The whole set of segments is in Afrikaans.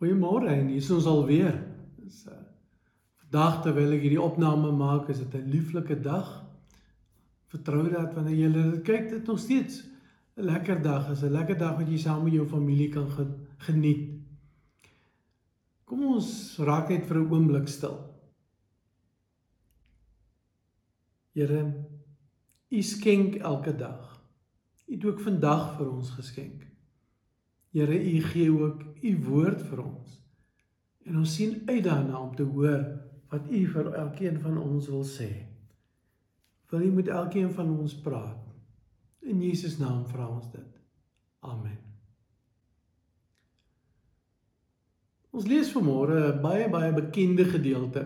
Goeiemôre en hier is ons alweer. Dis 'n uh, vandag terwyl ek hierdie opname maak, is dit 'n lieflike dag. Vertrou dat wanneer jy dit kyk, dit nog steeds 'n lekker dag is, 'n lekker dag wat jy saam met jou familie kan geniet. Kom ons raak net vir 'n oomblik stil. Here, U skenk elke dag. U het ook vandag vir ons geskenk. Here, U gee ook U woord vir ons. En ons sien uit daarna om te hoor wat U vir elkeen van ons wil sê. Wil U met elkeen van ons praat? In Jesus naam vra ons dit. Amen. Ons lees vanmôre 'n baie baie bekende gedeelte.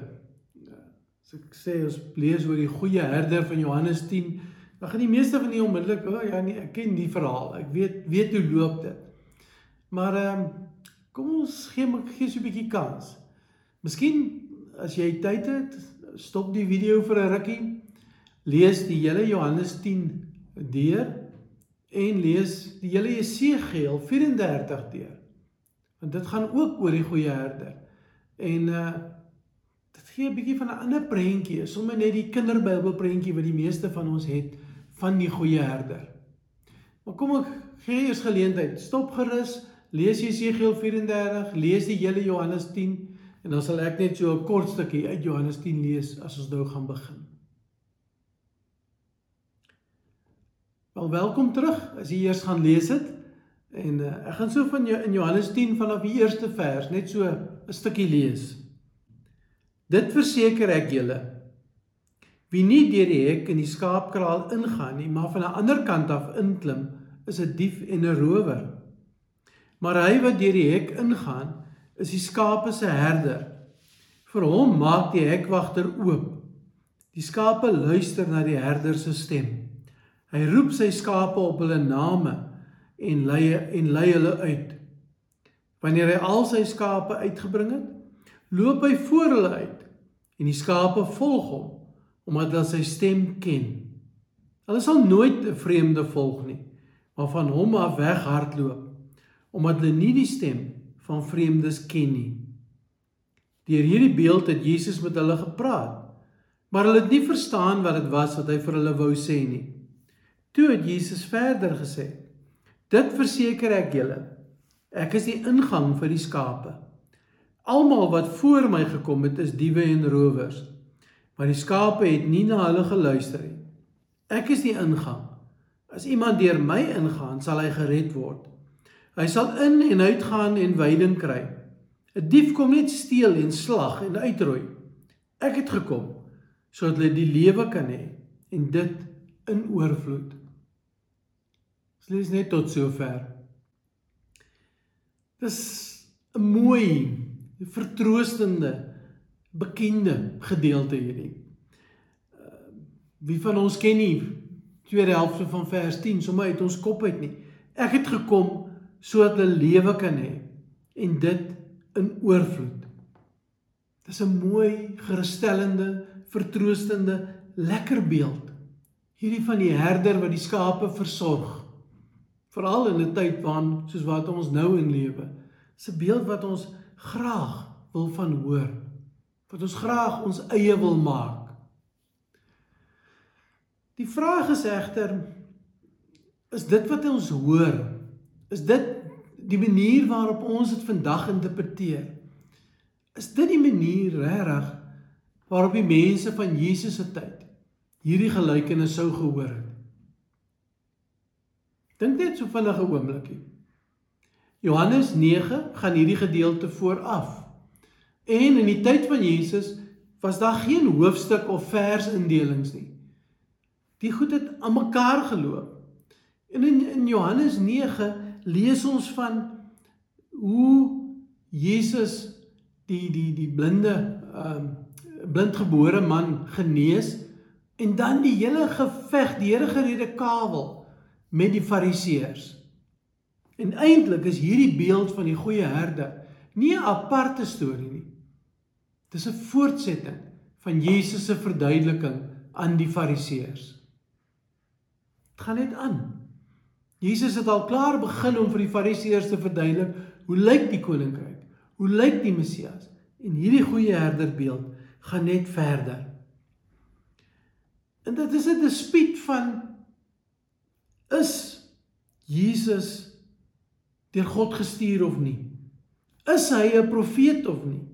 As ek sê ons lees oor die goeie herder van Johannes 10, dan gaan die meeste van julle onmiddellik, "O oh, ja nee, ek ken die verhaal. Ek weet weet hoe loop dit." Maar ehm um, kom ons gee my gee so 'n bietjie kans. Miskien as jy tyd het, stop die video vir 'n rukkie. Lees die hele Johannes 10 deur en lees die hele Jesegiel 34 deur. Want dit gaan ook oor die goeie herder. En uh dit gee 'n bietjie van 'n ander prentjie, sommer net die kinderbybel prentjie wat die meeste van ons het van die goeie herder. Maar kom ek gee eers geleentheid. Stop gerus lees Jesegiel 34, lees die hele Johannes 10 en dan sal ek net so 'n kort stukkie uit Johannes 10 lees as ons nou gaan begin. Wel welkom terug as jy eers gaan lees dit. En uh, ek gaan so van jou in Johannes 10 vanaf die eerste vers net so 'n stukkie lees. Dit verseker ek julle wie nie deur die hek in die skaapkraal ingaan nie, maar van 'n ander kant af inklim, is 'n dief en 'n rower. Maar hy wat deur die hek ingaan, is die skape se herder. Vir hom maak die hekwagter oop. Die skape luister na die herder se stem. Hy roep sy skape op hulle name en lei en lei hulle uit. Wanneer hy al sy skape uitgebring het, loop hy voor hulle uit en die skape volg hom omdat hulle sy stem ken. Hulle sal nooit 'n vreemde volg nie, maar van hom af weghardloop omdat hulle nie die stem van vreemdes ken nie. Deur hierdie beeld het Jesus met hulle gepraat, maar hulle het nie verstaan wat dit was wat hy vir hulle wou sê nie. Toe het Jesus verder gesê: "Dit verseker ek julle, ek is die ingang vir die skape. Almal wat voor my gekom het, is diewe en rowers, maar die skape het nie na hulle geluister nie. Ek is die ingang. As iemand deur my ingaan, sal hy gered word." Hy sal in en uit gaan en veiding kry. 'n Dief kom net steel en slag en uitroei. Ek het gekom sodat hulle die lewe kan hê en dit in oorvloed. Ons lees net tot sover. Dis 'n mooi, vertroostende, bekende gedeelte hierdie. Wie van ons ken nie tweede helfte van vers 10 sommer uit ons kop uit nie. Ek het gekom sodat hulle lewe kan hê en dit in oorvloed. Dis 'n mooi, gerusstellende, vertroostende, lekker beeld. Hierdie van die herder wat die skape versorg. Veral in 'n tyd waarin soos wat ons nou in lewe. Dis 'n beeld wat ons graag wil van hoor. Wat ons graag ons eie wil maak. Die vraag is egter is dit wat ons hoor Is dit die manier waarop ons dit vandag interpreteer? Is dit die manier regtig waarop die mense van Jesus se tyd hierdie gelykenis sou gehoor het? Dink net so vinnig 'n oombliekie. Johannes 9 gaan hierdie gedeelte vooraf. En in die tyd van Jesus was daar geen hoofstuk of versindelings nie. Die goed het aan mekaar geloop. En in in Johannes lees ons van hoe Jesus die die die blinde ehm um, blindgebore man genees en dan die hele geveg, die hele gerede kawel met die fariseërs. En eintlik is hierdie beeld van die goeie herder nie 'n aparte storie nie. Dis 'n voortsetting van Jesus se verduideliking aan die fariseërs. Dit gaan net aan. Jesus het al klaar begin om vir die Fariseërs te verduidelik hoe lyk die koninkryk? Hoe lyk die Messias? En hierdie goeie herderbeeld gaan net verder. En dit is 'n dispuut van is Jesus deur God gestuur of nie? Is hy 'n profeet of nie?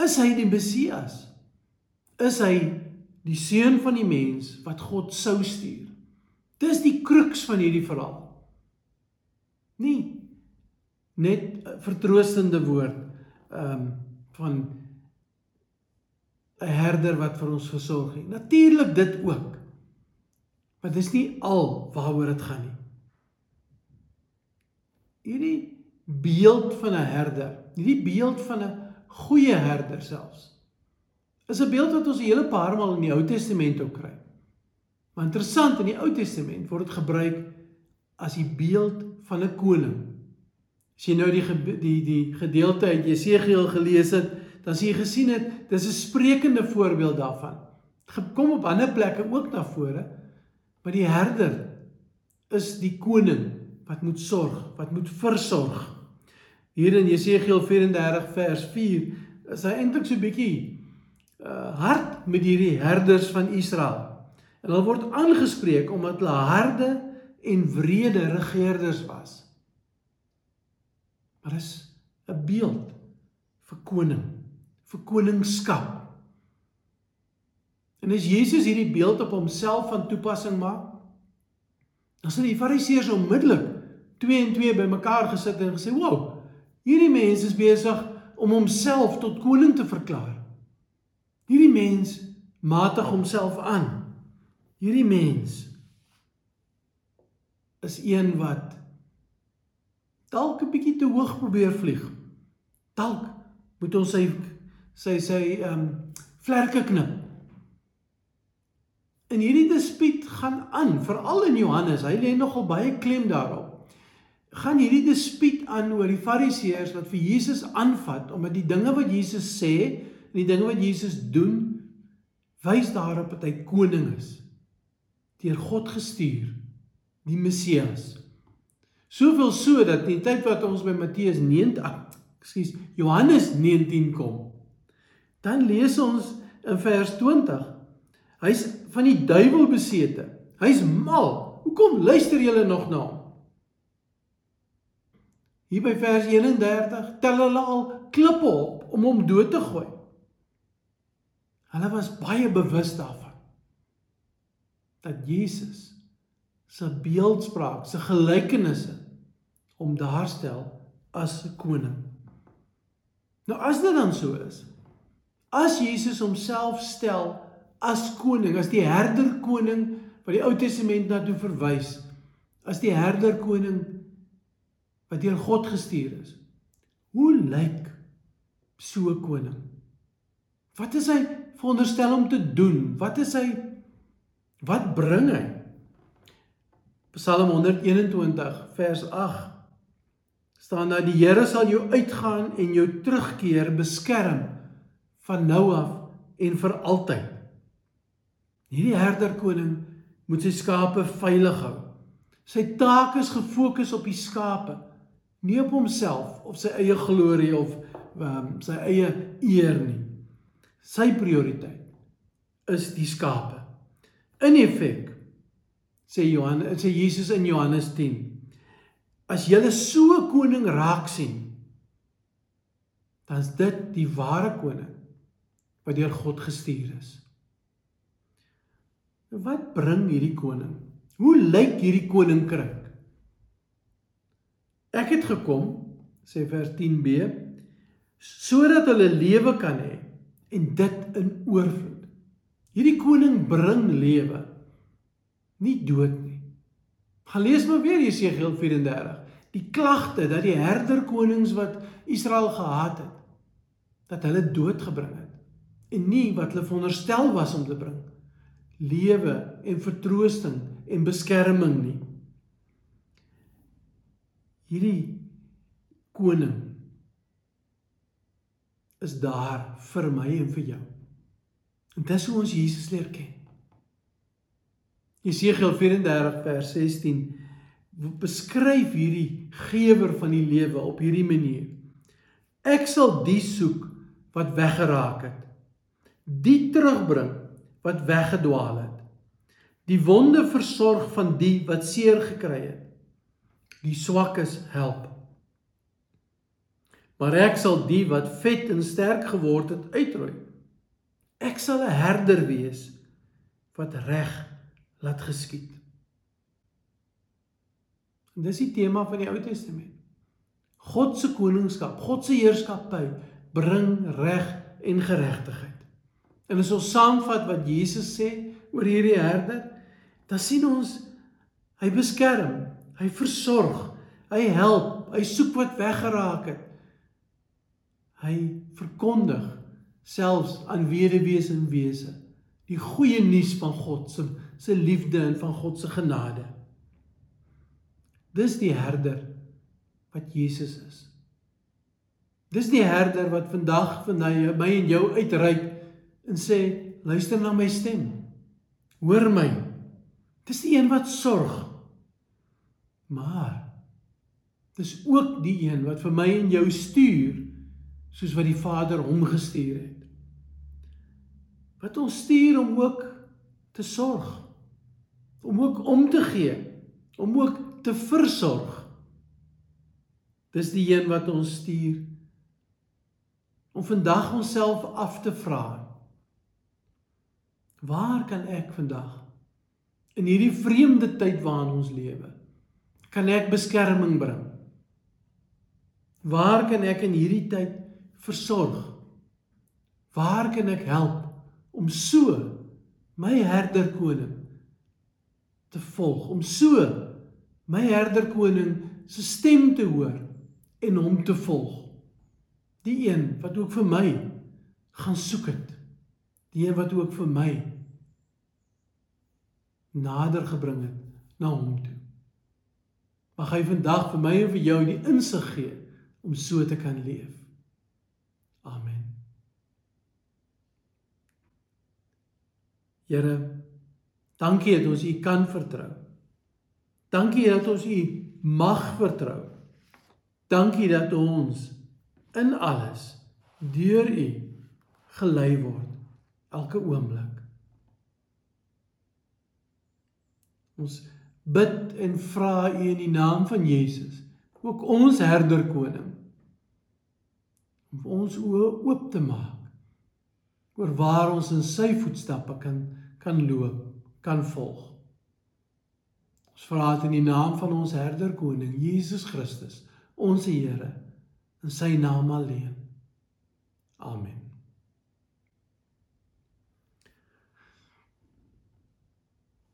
Is hy die Messias? Is hy die seun van die mens wat God sou stuur? Dis die kruks van hierdie verhaal. Nie net vertroostende woord ehm um, van 'n herder wat vir ons versorg het. Natuurlik dit ook. Maar dis nie al waaroor dit gaan nie. Hierdie beeld van 'n herder, hierdie beeld van 'n goeie herder selfs, is 'n beeld wat ons 'n hele paar maal in die Ou Testament ook kry. Maar interessant, in die Ou Testament word dit gebruik as die beeld van 'n koning. As jy nou die die die gedeelte uit Jesegiel gelees het, dan sien jy gesien het, dis 'n sprekende voorbeeld daarvan. Dit kom op ander plekke ook na vore, maar die herder is die koning wat moet sorg, wat moet versorg. Hier in Jesegiel 34 vers 4 is hy eintlik so bietjie uh hard met hierdie herders van Israel. En hulle word aangespreek omdat hulle harde en wrede regerders was. Maar dis 'n beeld vir koning vir koningskap. En as Jesus hierdie beeld op homself van toepassing maak, dan sal die Fariseërs onmiddellik 2 en 2 bymekaar gesit en gesê, "Wow, hierdie mens is besig om homself tot koning te verklaar." Hierdie mens matig homself aan. Hierdie mens is een wat dalk 'n bietjie te hoog probeer vlieg. Dalk moet ons sy sy sy ehm um, vlerke knip. En hierdie dispuut gaan aan, veral in Johannes. Hy lê nogal baie klem daarop. Gaan hierdie dispuut aan oor die Fariseërs wat vir Jesus aanvat omdat die dinge wat Jesus sê en die dinge wat Jesus doen wys daarop dat hy koning is. Deur God gestuur, die Messias. Soveel so dat in die tyd wat ons by Matteus 9, ekskuus, Johannes 19 kom, Dan lees ons in vers 20. Hy's van die duiwel besete. Hy's mal. Hoekom luister julle nog na hom? Hier by vers 31 tel hulle al klippe op om hom dood te gooi. Hulle was baie bewus daarvan dat Jesus se beeldspraak, se gelykenisse om daarstel as 'n koning. Nou as dit dan so is, As Jesus homself stel as koning, as die herder koning wat die Ou Testament na toe verwys, as die herder koning wat deur God gestuur is. Hoe lyk so 'n koning? Wat is hy veronderstel om te doen? Wat is hy wat bring hy? Psalm 121 vers 8 staan daar die Here sal jou uitgaan en jou terugkeer beskerm van nou af en vir altyd. Hierdie herderkoning moet sy skape veilig hou. Sy taak is gefokus op die skape, nie op homself of sy eie glorie of um, sy eie eer nie. Sy prioriteit is die skape. In effek sê Johan sê Jesus in Johannes 10 As jy so koning raak sien dan is dit die ware koning wat deur God gestuur is. Wat bring hierdie koning? Hoe lyk hierdie koninkryk? Ek het gekom, sê vers 10b, sodat hulle lewe kan hê en dit in oorvloed. Hierdie koning bring lewe, nie dood nie. Gaan lees maar weer Jesegiel 34. Die klagte dat die herder konings wat Israel gehaat het, dat hulle dood gebring het en nie wat hulle veronderstel was om te bring lewe en vertroosting en beskerming nie hierdie koning is daar vir my en vir jou en dis hoe ons Jesus leer ken Jesegiel 34 vers 16 beskryf hierdie gewer van die lewe op hierdie manier Ek sal die soek wat weggeraak het. Die terugbring wat weggedwaal het. Die wonde versorg van die wat seer gekry het. Die swakkes help. Maar ek sal die wat vet en sterk geword het uitroei. Ek sal 'n herder wees wat reg laat geskied. En dis die tema van die Ou Testament. God se koningskap, God se heerskappy bring reg en geregtigheid. En as ons saamvat wat Jesus sê oor hierdie herder, dan sien ons hy beskerm, hy versorg, hy help, hy soek wat weggeraak het. Hy verkondig selfs aan weduwees en wese die goeie nuus van God se se liefde en van God se genade. Dis die herder wat Jesus is. Dis die herder wat vandag vir my en jou uitreik en sê luister na my stem. Hoor my. Dis die een wat sorg. Maar dis ook die een wat vir my en jou stuur soos wat die Vader hom gestuur het. Wat ons stuur om ook te sorg. Om ook om te gee, om ook te versorg. Dis die een wat ons stuur om vandag onsself af te vra. Waar kan ek vandag in hierdie vreemde tyd waarin ons lewe kan ek beskerming bring? Waar kan ek in hierdie tyd versorg? Waar kan ek help om so my herder koning te volg, om so my herder koning se stem te hoor en hom te volg. Die een wat ook vir my gaan soek het. Die een wat ook vir my nader gebring het na hom toe. Mag hy vandag vir my en vir jou die insig gee om so te kan leef. Amen. Here, dankie dat ons U kan vertrou. Dankie dat ons U mag vertrou. Dankie dat ons in alles deur U gelei word elke oomblik. Ons bid en vra U in die naam van Jesus, ook ons herder koning, om ons oë oop te maak oor waar ons in sy voetstappe kan kan loop, kan volg. Ons vra dit in die naam van ons herder koning Jesus Christus, ons Here, in sy naam alleen. Amen.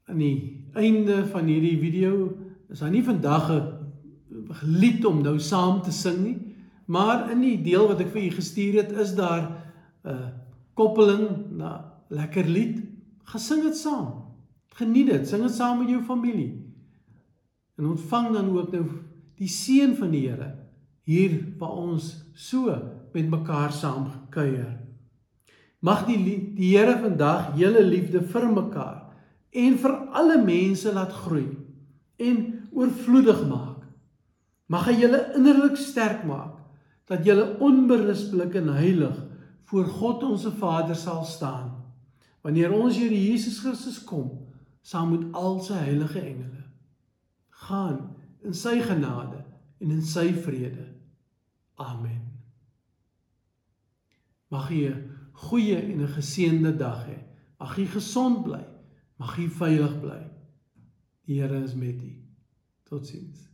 Aan die einde van hierdie video is daar nie vandag 'n lied om nou saam te sing nie, maar in die deel wat ek vir u gestuur het, is daar 'n koppeling na lekker lied. Gesing dit saam. Geniet dit, sing dit saam met jou familie. En ontvang dan ook nou die seën van die Here hier waar ons so met mekaar saam gekuier. Mag die die Here vandag julle liefde vir mekaar en vir alle mense laat groei en oorvloedig maak. Mag hy julle innerlik sterk maak dat julle onberispelik en heilig voor God ons Vader sal staan wanneer ons Here Jesus Christus kom saam met al sy heilige engele. Gaan in sy genade en in sy vrede. Amen. Mag jy 'n goeie en 'n geseënde dag hê. Mag jy gesond bly. Mag jy veilig bly. Die Here is met u. Totsiens.